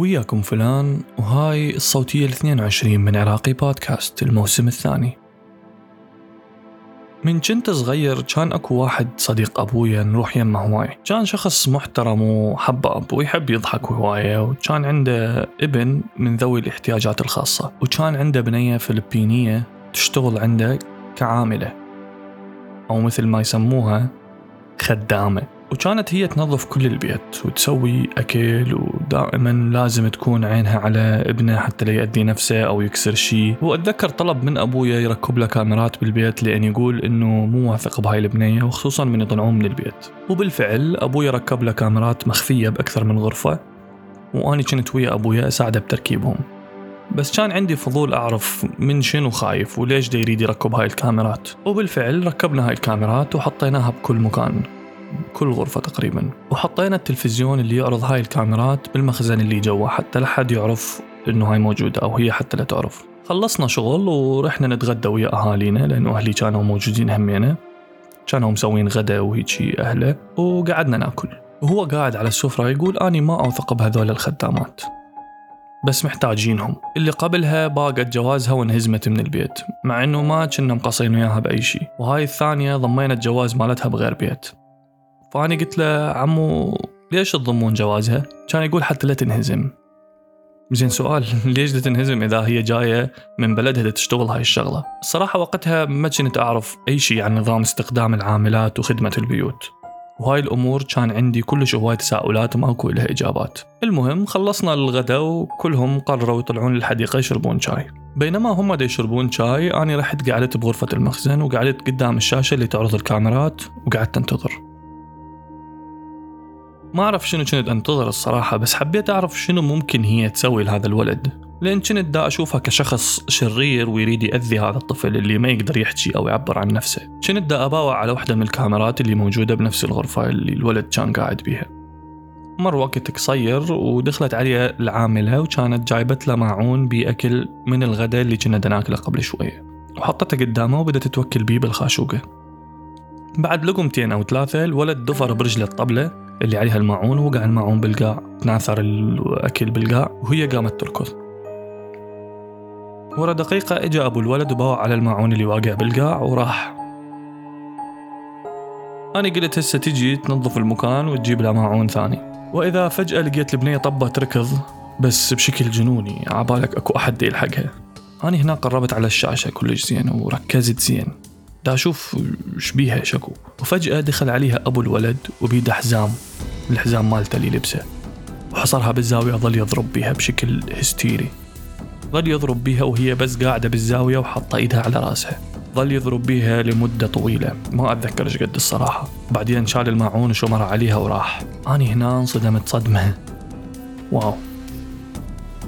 وياكم فلان وهاي الصوتية ال 22 من عراقي بودكاست الموسم الثاني. من كنت صغير كان أكو واحد صديق ابويا نروح يمه هواي. كان شخص محترم وحباب ويحب يضحك هواية وكان عنده ابن من ذوي الاحتياجات الخاصة وكان عنده بنية فلبينية تشتغل عنده كعاملة أو مثل ما يسموها خدامة. وكانت هي تنظف كل البيت وتسوي أكل ودائما لازم تكون عينها على ابنه حتى لا يأذي نفسه أو يكسر شيء. وأتذكر طلب من أبويا يركب له كاميرات بالبيت لأن يقول إنه مو واثق بهاي البنية وخصوصا من يطلعون من البيت. وبالفعل أبويا ركب له كاميرات مخفية بأكثر من غرفة وأنا كنت ويا أبويا أساعده بتركيبهم. بس كان عندي فضول أعرف من شنو خايف وليش دا يريد يركب هاي الكاميرات. وبالفعل ركبنا هاي الكاميرات وحطيناها بكل مكان. كل غرفة تقريبا. وحطينا التلفزيون اللي يعرض هاي الكاميرات بالمخزن اللي جوا حتى لا حد يعرف إنه هاي موجودة أو هي حتى لا تعرف. خلصنا شغل ورحنا نتغدى ويا أهالينا لأنه أهلي كانوا موجودين همينة. كانوا مسوين غدا وهيجي أهله وقعدنا ناكل. وهو قاعد على السفرة يقول أني ما أوثق بهذول الخدامات بس محتاجينهم. اللي قبلها باقت جوازها وانهزمت من البيت مع إنه ما كنا مقصين وياها بأي شيء. وهاي الثانية ضمينا الجواز مالتها بغير بيت. فأنا قلت له عمو ليش تضمون جوازها؟ كان يقول حتى لا تنهزم زين سؤال ليش تنهزم إذا هي جاية من بلدها تشتغل هاي الشغلة؟ الصراحه وقتها ما كنت أعرف أي شيء عن نظام استخدام العاملات وخدمة البيوت. وهاي الأمور كان عندي كلش هواي تساؤلات وماكو لها إجابات. المهم خلصنا الغداء وكلهم قرروا يطلعون للحديقة يشربون شاي. بينما هم دا يشربون شاي أنا رحت قعدت بغرفة المخزن وقعدت قدام الشاشة اللي تعرض الكاميرات وقعدت أنتظر. ما أعرف شنو كنت أنتظر الصراحة بس حبيت أعرف شنو ممكن هي تسوي لهذا الولد. لأن كنت دا أشوفها كشخص شرير ويريد يأذي هذا الطفل اللي ما يقدر يحكي أو يعبر عن نفسه. كنت دا أباوع على واحدة من الكاميرات اللي موجودة بنفس الغرفة اللي الولد كان قاعد بيها. مر وقت قصير ودخلت علي العاملة وكانت جايبت له معون بأكل من الغداء اللي كنا ناكله قبل شوية. وحطته قدامه وبدأت توكل بيه بالخاشوقة. بعد لقمتين أو ثلاثة الولد دفر برجله الطبلة اللي عليها الماعون ووقع الماعون بالقاع. تناثر الأكل بالقاع وهي قامت تركض. ورا دقيقة اجى أبو الولد وباوع على الماعون اللي واقع بالقاع وراح. أنا قلت هسه تجي تنظف المكان وتجيب له ماعون ثاني. وإذا فجأة لقيت البنية طبة تركض بس بشكل جنوني عبالك أكو أحد يلحقها. أنا هنا قربت على الشاشة كلش زين وركزت زين. دا أشوف شبيها شكو. وفجأة دخل عليها أبو الولد وبيده حزام الحزام مالته اللي لبسه. وحصرها بالزاوية ظل يضرب بيها بشكل هستيري. ظل يضرب بيها وهي بس قاعدة بالزاوية وحاطة إيدها على رأسها. ظل يضرب بيها لمدة طويلة. ما أتذكر إيش قد الصراحة. بعدين شال الماعون وشمر عليها وراح. أنا هنا انصدمت صدمة. واو.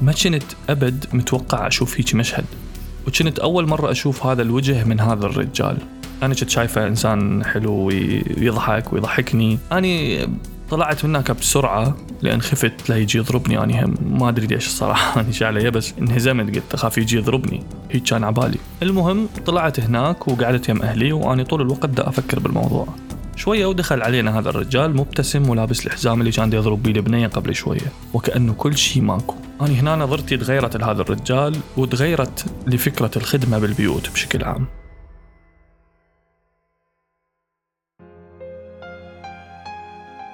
ما كنت أبد متوقع أشوف هيك مشهد. وكنت أول مرة أشوف هذا الوجه من هذا الرجال. أنا كنت شايفه إنسان حلو ويضحك ويضحكني. أنا طلعت هناك بسرعة لأن خفت لا يجي يضربني. أنا هم ما أدري ليش الصراحة أنا شو علي بس انهزمت قلت أخاف يجي يضربني. هيك كان عبالي. المهم طلعت هناك وقعدت يم أهلي وأنا طول الوقت دا أفكر بالموضوع. شوية ودخل علينا هذا الرجال مبتسم ولابس الحزام اللي كان يضرب بيه البنية قبل شوية. وكأنه كل شيء ماكو. أنا هنا نظرتي تغيرت لهذا الرجال وتغيرت لفكرة الخدمة بالبيوت بشكل عام.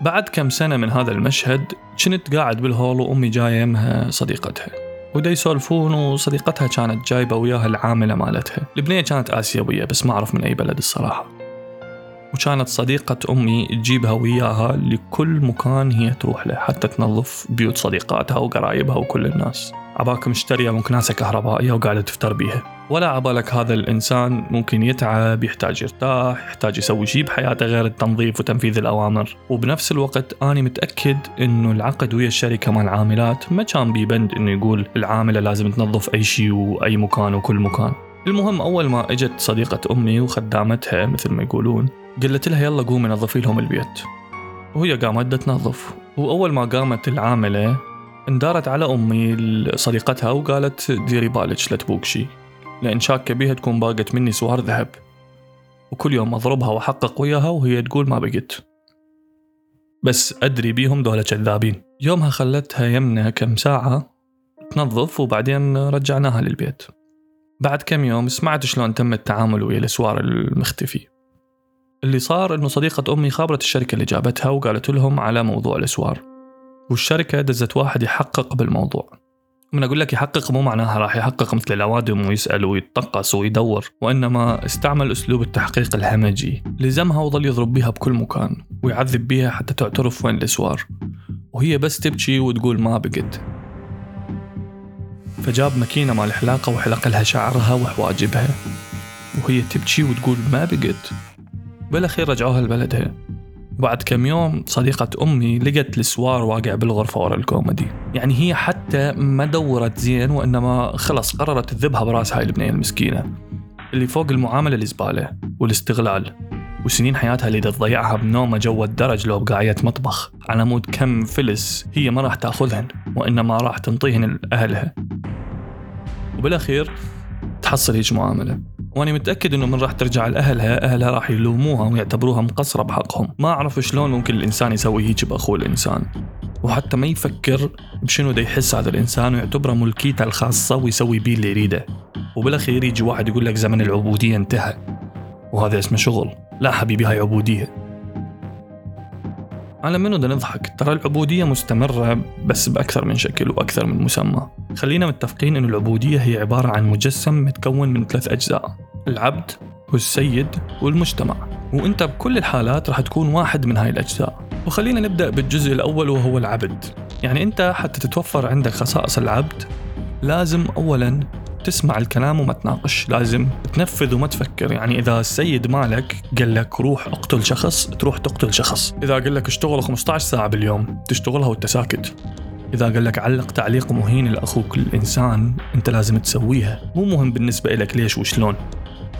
بعد كم سنة من هذا المشهد كنت قاعد بالهول وأمي جاية يمها صديقتها. ودا يسولفون وصديقتها كانت جايبة وياها العاملة مالتها. البنية كانت آسيوية بس ما أعرف من أي بلد الصراحة. وكانت صديقة أمي تجيبها وياها لكل مكان هي تروح له حتى تنظف بيوت صديقاتها وقرايبها وكل الناس. عباك مشترية مكناسة كهربائية وقاعدة تفتر بيها. ولا عبالك هذا الإنسان ممكن يتعب يحتاج يرتاح يحتاج يسوي شيء بحياته غير التنظيف وتنفيذ الأوامر. وبنفس الوقت أنا متأكد إنه العقد ويا الشركة مال العاملات ما كان بيبند إنه يقول العاملة لازم تنظف أي شيء وأي مكان وكل مكان. المهم أول ما إجت صديقة أمي وخدامتها مثل ما يقولون قلت لها يلا قومي نظفي لهم البيت. وهي قامت تنظف. وأول ما قامت العاملة اندارت على أمي صديقتها وقالت ديري بالك لا تبوك شي. لأن شاكة بيها تكون باقت مني سوار ذهب. وكل يوم أضربها وأحقق وياها وهي تقول ما بقت بس أدري بيهم دولة كذابين. يومها خلتها يمنا كم ساعة تنظف وبعدين رجعناها للبيت. بعد كم يوم سمعت شلون تم التعامل ويا الأسوار المختفي اللي صار إنه صديقة أمي خابرت الشركة اللي جابتها وقالت لهم على موضوع الأسوار. والشركة دزت واحد يحقق بالموضوع. من أقول لك يحقق مو معناها راح يحقق مثل الأوادم ويسأل ويتطقس ويدور وإنما استعمل أسلوب التحقيق الهمجي. لزمها وظل يضرب بها بكل مكان ويعذب بها حتى تعترف وين الأسوار. وهي بس تبكي وتقول ما بقت. فجاب ماكينة مال حلاقة وحلق لها شعرها وحواجبها. وهي تبكي وتقول ما بقت. بالأخير رجعوها لبلدها وبعد كم يوم صديقة أمي لقت السوار واقع بالغرفة ورا الكوميدي يعني هي حتى ما دورت زين وإنما خلص قررت تذبها براس هاي البنية المسكينة. اللي فوق المعاملة الزبالة والاستغلال. وسنين حياتها اللي تضيعها بنومة جوا الدرج لو بقاية مطبخ. على مود كم فلس هي ما راح تأخذهن وإنما راح تنطيهن لأهلها. وبالأخير تحصل هيج معاملة. وأنا متأكد إنه من راح ترجع لأهلها أهلها راح يلوموها ويعتبروها مقصرة بحقهم. ما أعرف شلون ممكن الإنسان يسوي هيك بأخوه الإنسان. وحتى ما يفكر بشنو دا يحس هذا الإنسان ويعتبره ملكيته الخاصة ويسوي بيه اللي يريده. وبالأخير يجي واحد يقول لك زمن العبودية انتهى. وهذا اسمه شغل. لا حبيبي هاي عبودية. على منو بدنا نضحك؟ ترى العبودية مستمرة بس بأكثر من شكل وأكثر من مسمى. خلينا متفقين أن العبودية هي عبارة عن مجسم متكون من ثلاث أجزاء. العبد والسيد والمجتمع. وإنت بكل الحالات راح تكون واحد من هاي الأجزاء. وخلينا نبدأ بالجزء الأول وهو العبد. يعني إنت حتى تتوفر عندك خصائص العبد لازم أولا تسمع الكلام وما تناقش. لازم تنفذ وما تفكر. يعني إذا السيد مالك قال لك روح اقتل شخص تروح تقتل شخص. إذا قال لك اشتغل 15 ساعة باليوم تشتغلها وأنت ساكت. إذا قال لك علق تعليق مهين لأخوك الإنسان أنت لازم تسويها. مو مهم بالنسبة لك ليش وشلون.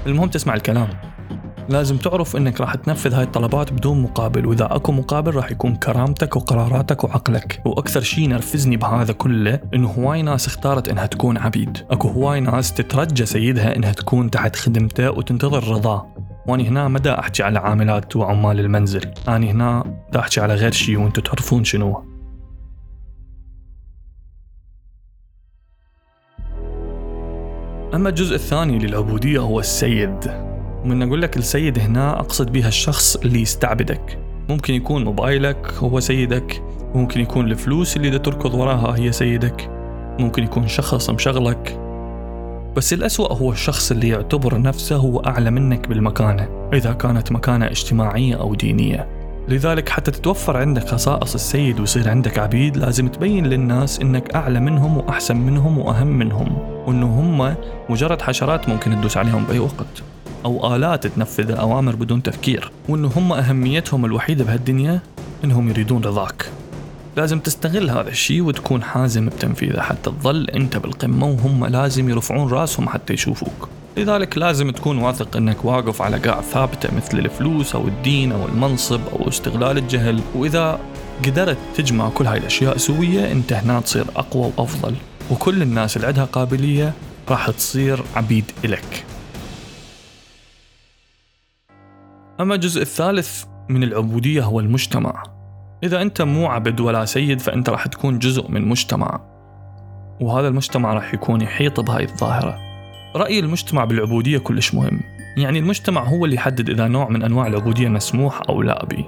المهم تسمع الكلام. لازم تعرف إنك راح تنفذ هاي الطلبات بدون مقابل وإذا أكو مقابل راح يكون كرامتك وقراراتك وعقلك. وأكثر شيء نرفزني بهذا كله إنه هواي ناس اختارت إنها تكون عبيد. أكو هواي ناس تترجى سيدها إنها تكون تحت خدمته وتنتظر رضاه واني هنا ما دا أحكي على عاملات وعمال المنزل. اني هنا دا أحكي على غير شيء وأنتم تعرفون شنو. أما الجزء الثاني للعبودية هو السيد. ومن أقول لك السيد هنا أقصد بها الشخص اللي يستعبدك. ممكن يكون موبايلك هو سيدك. ممكن يكون الفلوس اللي تركض وراها هي سيدك. ممكن يكون شخص مشغلك. بس الأسوأ هو الشخص اللي يعتبر نفسه هو أعلى منك بالمكانة إذا كانت مكانة اجتماعية أو دينية. لذلك حتى تتوفر عندك خصائص السيد ويصير عندك عبيد لازم تبين للناس إنك أعلى منهم وأحسن منهم وأهم منهم وإنه هم مجرد حشرات ممكن تدوس عليهم بأي وقت أو آلات تنفذ الأوامر بدون تفكير وإنه هم أهميتهم الوحيدة بهالدنيا إنهم يريدون رضاك. لازم تستغل هذا الشيء وتكون حازم بتنفيذه حتى تظل أنت بالقمة وهم لازم يرفعون رأسهم حتى يشوفوك. لذلك لازم تكون واثق إنك واقف على قاع ثابتة مثل الفلوس أو الدين أو المنصب أو استغلال الجهل. وإذا قدرت تجمع كل هاي الأشياء سوية أنت هنا تصير أقوى وأفضل. وكل الناس اللي عندها قابلية راح تصير عبيد إلك. أما الجزء الثالث من العبودية هو المجتمع. إذا أنت مو عبد ولا سيد فأنت راح تكون جزء من مجتمع. وهذا المجتمع راح يكون يحيط بهاي الظاهرة. رأي المجتمع بالعبودية كلش مهم. يعني المجتمع هو اللي يحدد إذا نوع من أنواع العبودية مسموح أو لا به.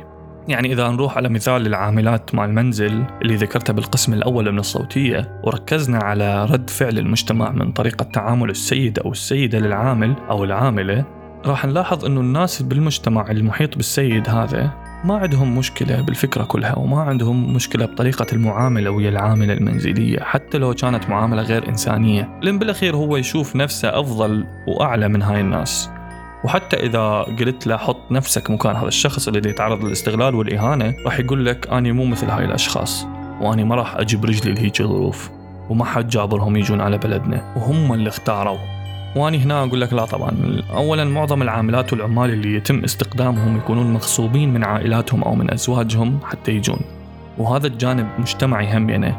يعني إذا نروح على مثال العاملات مع المنزل اللي ذكرتها بالقسم الأول من الصوتية وركزنا على رد فعل المجتمع من طريقة تعامل السيد أو السيدة للعامل أو العاملة راح نلاحظ إنه الناس بالمجتمع المحيط بالسيد هذا ما عندهم مشكلة بالفكرة كلها وما عندهم مشكلة بطريقة المعاملة ويا العاملة المنزلية حتى لو كانت معاملة غير إنسانية. لأن بالأخير هو يشوف نفسه أفضل وأعلى من هاي الناس. وحتى إذا قلت له حط نفسك مكان هذا الشخص اللي يتعرض للاستغلال والإهانة راح يقول لك أنا مو مثل هاي الأشخاص وأنا ما راح أجيب رجلي لهيك ظروف وما حد جابرهم يجون على بلدنا وهم اللي اختاروا. واني هنا أقول لك لا طبعا. اولا معظم العاملات والعمال اللي يتم استخدامهم يكونون مغصوبين من عائلاتهم أو من أزواجهم حتى يجون. وهذا الجانب مجتمعي هم يعني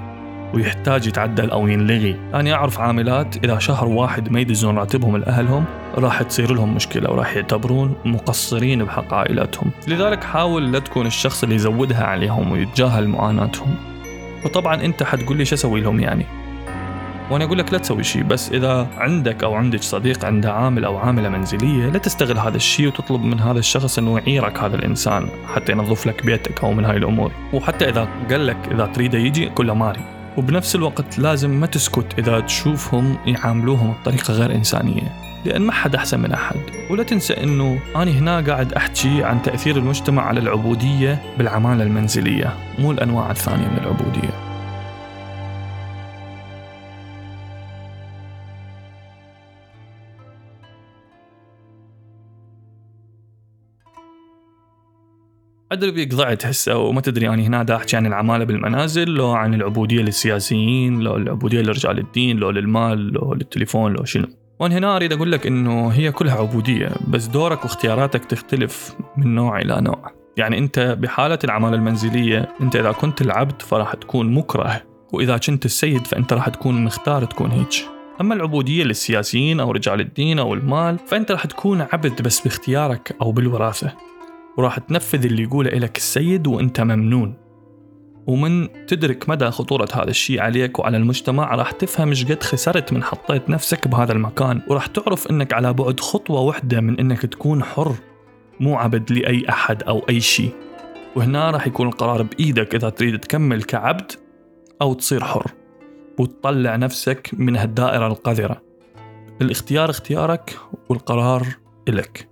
ويحتاج يتعدل أو ينلغي. أنا أعرف عاملات اذا شهر واحد ما يدزون راتبهم لأهلهم راح تصير لهم مشكلة وراح يعتبرون مقصرين بحق عائلاتهم. لذلك حاول لا تكون الشخص اللي يزودها عليهم ويتجاهل معاناتهم. وطبعا أنت حتقول لي شو أسوي لهم يعني؟ وأنا أقول لك لا تسوي شيء بس إذا عندك أو عندك صديق عنده عامل أو عاملة منزلية لا تستغل هذا الشيء وتطلب من هذا الشخص إنه يعيرك هذا الإنسان حتى ينظف لك بيتك أو من هاي الأمور. وحتى إذا قال لك إذا تريده يجي قل له ماري. وبنفس الوقت لازم ما تسكت إذا تشوفهم يعاملوهم بطريقة غير إنسانية لأن ما حد أحسن من أحد. ولا تنسى أنه أنا هنا قاعد أحكي عن تأثير المجتمع على العبودية بالعمالة المنزلية مو الأنواع الثانية من العبودية. أدري بيك ضعت هسه وما تدري أني هنا دا احكي عن العمالة بالمنازل لو عن العبودية للسياسيين لو العبودية لرجال الدين لو للمال لو للتليفون لو شنو. وأنا هنا أريد أقول لك إنه هي كلها عبودية بس دورك واختياراتك تختلف من نوع إلى نوع. يعني أنت بحالة العمالة المنزلية أنت إذا كنت العبد فراح تكون مكره وإذا كنت السيد فأنت راح تكون مختار تكون هيك. أما العبودية للسياسيين أو رجال الدين أو المال فأنت راح تكون عبد بس باختيارك أو بالوراثة. وراح تنفذ اللي يقوله لك السيد وإنت ممنون. ومن تدرك مدى خطورة هذا الشيء عليك وعلى المجتمع راح تفهم إيش قد خسرت من حطيت نفسك بهذا المكان وراح تعرف إنك على بعد خطوة واحدة من إنك تكون حر مو عبد لأي أحد أو أي شيء. وهنا راح يكون القرار بإيدك إذا تريد تكمل كعبد أو تصير حر وتطلع نفسك من هالدائرة القذرة. الاختيار اختيارك والقرار إلك.